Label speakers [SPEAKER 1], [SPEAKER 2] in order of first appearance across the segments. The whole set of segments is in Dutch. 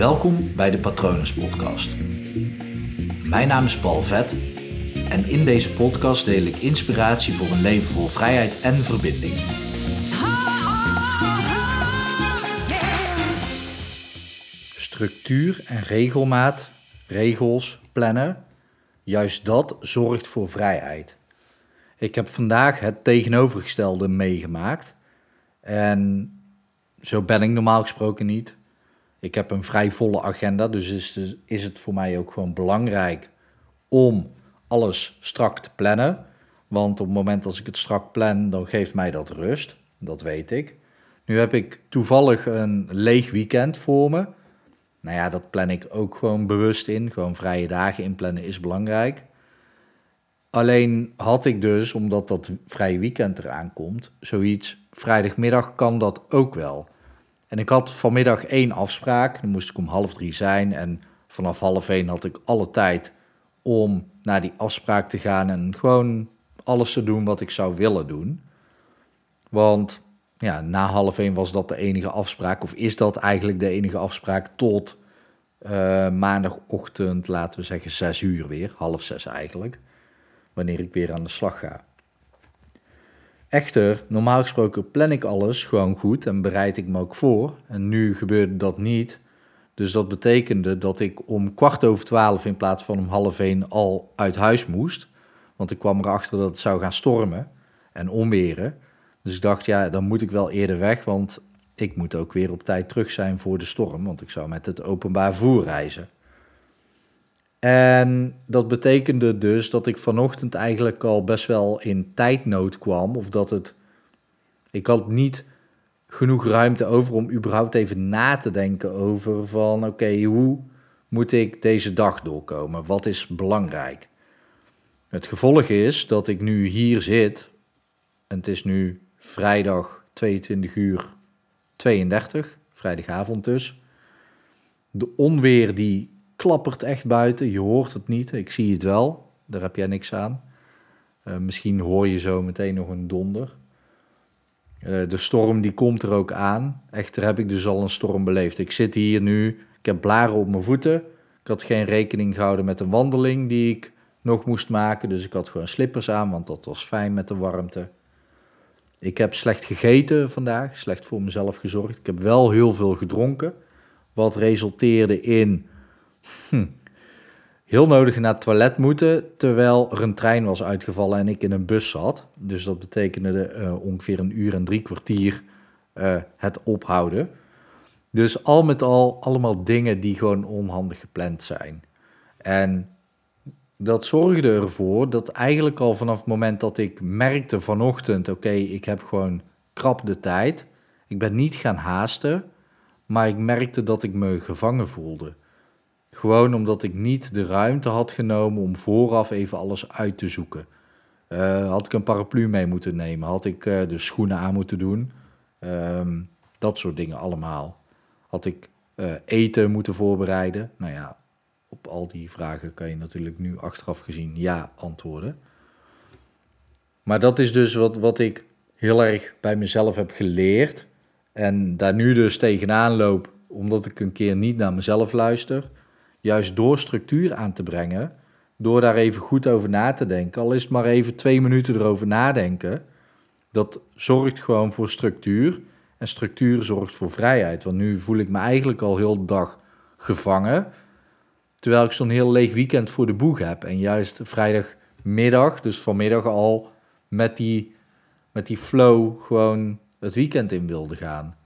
[SPEAKER 1] Welkom bij de Patronus Podcast. Mijn naam is Paul Vet en in deze podcast deel ik inspiratie voor een leven vol vrijheid en verbinding. Structuur en regelmaat, regels, plannen, juist dat zorgt voor vrijheid. Ik heb vandaag het tegenovergestelde meegemaakt. En zo ben ik normaal gesproken niet. Ik heb een vrij volle agenda, dus is, is het voor mij ook gewoon belangrijk om alles strak te plannen. Want op het moment als ik het strak plan, dan geeft mij dat rust. Dat weet ik. Nu heb ik toevallig een leeg weekend voor me. Nou ja, dat plan ik ook gewoon bewust in. Gewoon vrije dagen inplannen is belangrijk. Alleen had ik dus, omdat dat vrije weekend eraan komt, zoiets, vrijdagmiddag kan dat ook wel. En ik had vanmiddag één afspraak, dan moest ik om half drie zijn en vanaf half één had ik alle tijd om naar die afspraak te gaan en gewoon alles te doen wat ik zou willen doen. Want ja, na half één was dat de enige afspraak, of is dat eigenlijk de enige afspraak tot uh, maandagochtend, laten we zeggen zes uur weer, half zes eigenlijk wanneer ik weer aan de slag ga. Echter, normaal gesproken plan ik alles gewoon goed en bereid ik me ook voor. En nu gebeurde dat niet. Dus dat betekende dat ik om kwart over twaalf in plaats van om half één al uit huis moest. Want ik kwam erachter dat het zou gaan stormen en onweren. Dus ik dacht, ja, dan moet ik wel eerder weg, want ik moet ook weer op tijd terug zijn voor de storm. Want ik zou met het openbaar voer reizen. En dat betekende dus dat ik vanochtend eigenlijk al best wel in tijdnood kwam. Of dat het. Ik had niet genoeg ruimte over om überhaupt even na te denken over van oké, hoe moet ik deze dag doorkomen? Wat is belangrijk? Het gevolg is dat ik nu hier zit. En het is nu vrijdag 22 uur 32, vrijdagavond dus. De onweer die klappert echt buiten. Je hoort het niet. Ik zie het wel. Daar heb jij niks aan. Uh, misschien hoor je zo meteen nog een donder. Uh, de storm die komt er ook aan. Echter heb ik dus al een storm beleefd. Ik zit hier nu. Ik heb blaren op mijn voeten. Ik had geen rekening gehouden met een wandeling die ik nog moest maken. Dus ik had gewoon slippers aan, want dat was fijn met de warmte. Ik heb slecht gegeten vandaag, slecht voor mezelf gezorgd. Ik heb wel heel veel gedronken, wat resulteerde in hm, heel nodig naar het toilet moeten, terwijl er een trein was uitgevallen en ik in een bus zat. Dus dat betekende uh, ongeveer een uur en drie kwartier uh, het ophouden. Dus al met al allemaal dingen die gewoon onhandig gepland zijn. En dat zorgde ervoor dat eigenlijk al vanaf het moment dat ik merkte vanochtend, oké, ik heb gewoon krap de tijd. Ik ben niet gaan haasten, maar ik merkte dat ik me gevangen voelde. Gewoon omdat ik niet de ruimte had genomen om vooraf even alles uit te zoeken. Uh, had ik een paraplu mee moeten nemen? Had ik uh, de schoenen aan moeten doen? Um, dat soort dingen allemaal. Had ik uh, eten moeten voorbereiden? Nou ja, op al die vragen kan je natuurlijk nu achteraf gezien ja antwoorden. Maar dat is dus wat, wat ik heel erg bij mezelf heb geleerd. En daar nu dus tegenaan loop, omdat ik een keer niet naar mezelf luister juist door structuur aan te brengen, door daar even goed over na te denken, al is het maar even twee minuten erover nadenken, dat zorgt gewoon voor structuur. En structuur zorgt voor vrijheid. Want nu voel ik me eigenlijk al heel de dag gevangen. Terwijl ik zo'n heel leeg weekend voor de boeg heb. En juist vrijdagmiddag, dus vanmiddag al met die, met die flow gewoon het weekend in wilde gaan.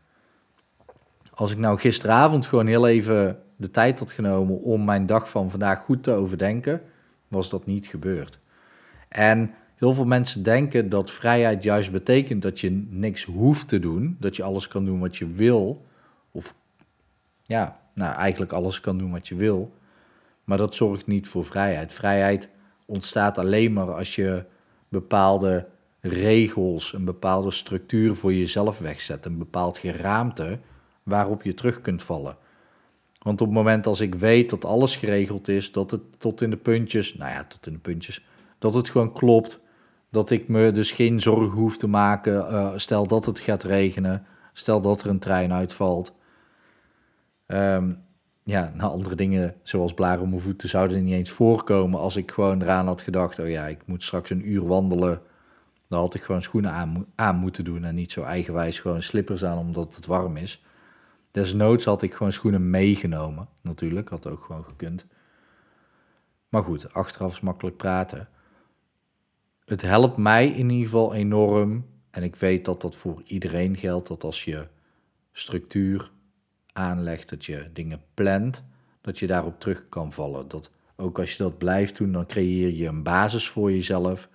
[SPEAKER 1] Als ik nou gisteravond gewoon heel even de tijd had genomen om mijn dag van vandaag goed te overdenken, was dat niet gebeurd. En heel veel mensen denken dat vrijheid juist betekent dat je niks hoeft te doen, dat je alles kan doen wat je wil, of ja, nou eigenlijk alles kan doen wat je wil, maar dat zorgt niet voor vrijheid. Vrijheid ontstaat alleen maar als je bepaalde regels, een bepaalde structuur voor jezelf wegzet, een bepaald geraamte waarop je terug kunt vallen. Want op het moment als ik weet dat alles geregeld is, dat het tot in de puntjes, nou ja, tot in de puntjes, dat het gewoon klopt, dat ik me dus geen zorgen hoef te maken, uh, stel dat het gaat regenen, stel dat er een trein uitvalt. Um, ja, nou, andere dingen zoals blaren op mijn voeten zouden niet eens voorkomen als ik gewoon eraan had gedacht, oh ja, ik moet straks een uur wandelen. Dan had ik gewoon schoenen aan, aan moeten doen en niet zo eigenwijs gewoon slippers aan omdat het warm is. Desnoods had ik gewoon schoenen meegenomen, natuurlijk, had ook gewoon gekund. Maar goed, achteraf is makkelijk praten. Het helpt mij in ieder geval enorm. En ik weet dat dat voor iedereen geldt. Dat als je structuur aanlegt, dat je dingen plant, dat je daarop terug kan vallen. Dat ook als je dat blijft doen, dan creëer je een basis voor jezelf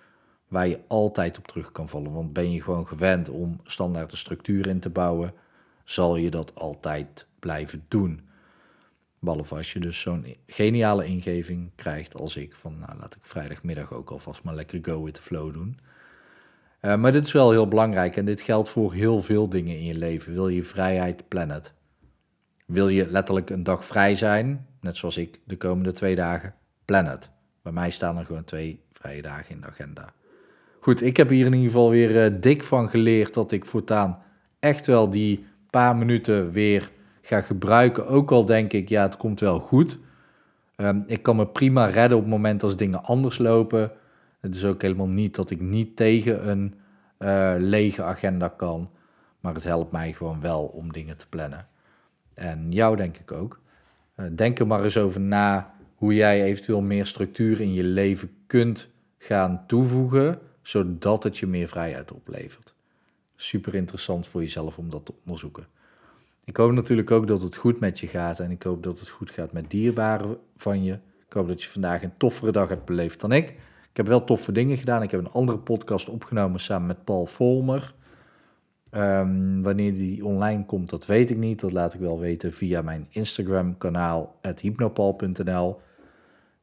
[SPEAKER 1] waar je altijd op terug kan vallen. Want ben je gewoon gewend om standaard de structuur in te bouwen, zal je dat altijd blijven doen. Behalve als je dus zo'n geniale ingeving krijgt als ik. Van nou, laat ik vrijdagmiddag ook alvast maar lekker go with the flow doen. Uh, maar dit is wel heel belangrijk en dit geldt voor heel veel dingen in je leven. Wil je vrijheid, plan het. Wil je letterlijk een dag vrij zijn, net zoals ik de komende twee dagen, plan het. Bij mij staan er gewoon twee vrije dagen in de agenda. Goed, ik heb hier in ieder geval weer uh, dik van geleerd dat ik voortaan echt wel die paar minuten weer ga gebruiken. Ook al denk ik, ja, het komt wel goed. Um, ik kan me prima redden op het moment als dingen anders lopen. Het is ook helemaal niet dat ik niet tegen een uh, lege agenda kan. Maar het helpt mij gewoon wel om dingen te plannen. En jou denk ik ook. Uh, denk er maar eens over na hoe jij eventueel meer structuur in je leven kunt gaan toevoegen, zodat het je meer vrijheid oplevert. Super interessant voor jezelf om dat te onderzoeken. Ik hoop natuurlijk ook dat het goed met je gaat en ik hoop dat het goed gaat met dierbaren van je. Ik hoop dat je vandaag een toffere dag hebt beleefd dan ik. Ik heb wel toffe dingen gedaan. Ik heb een andere podcast opgenomen samen met Paul Volmer. Um, wanneer die online komt, dat weet ik niet. Dat laat ik wel weten via mijn Instagram-kanaal, hypnopal.nl.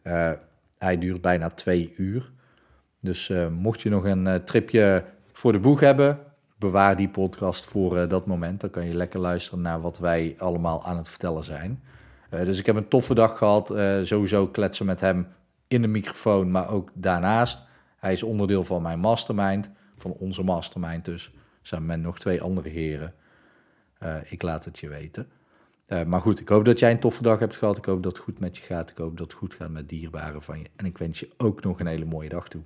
[SPEAKER 1] Uh, hij duurt bijna twee uur. Dus uh, mocht je nog een uh, tripje voor de boeg hebben, bewaar die podcast voor uh, dat moment. Dan kan je lekker luisteren naar wat wij allemaal aan het vertellen zijn. Uh, dus ik heb een toffe dag gehad. Uh, sowieso kletsen met hem in de microfoon, maar ook daarnaast. Hij is onderdeel van mijn mastermind, van onze mastermind dus. Samen met nog twee andere heren. ik laat het je weten. maar goed, ik hoop dat jij een toffe dag hebt gehad. Ik hoop dat het goed met je gaat. Ik hoop dat het goed gaat met dierbaren van je. En ik wens je ook nog een hele mooie dag toe.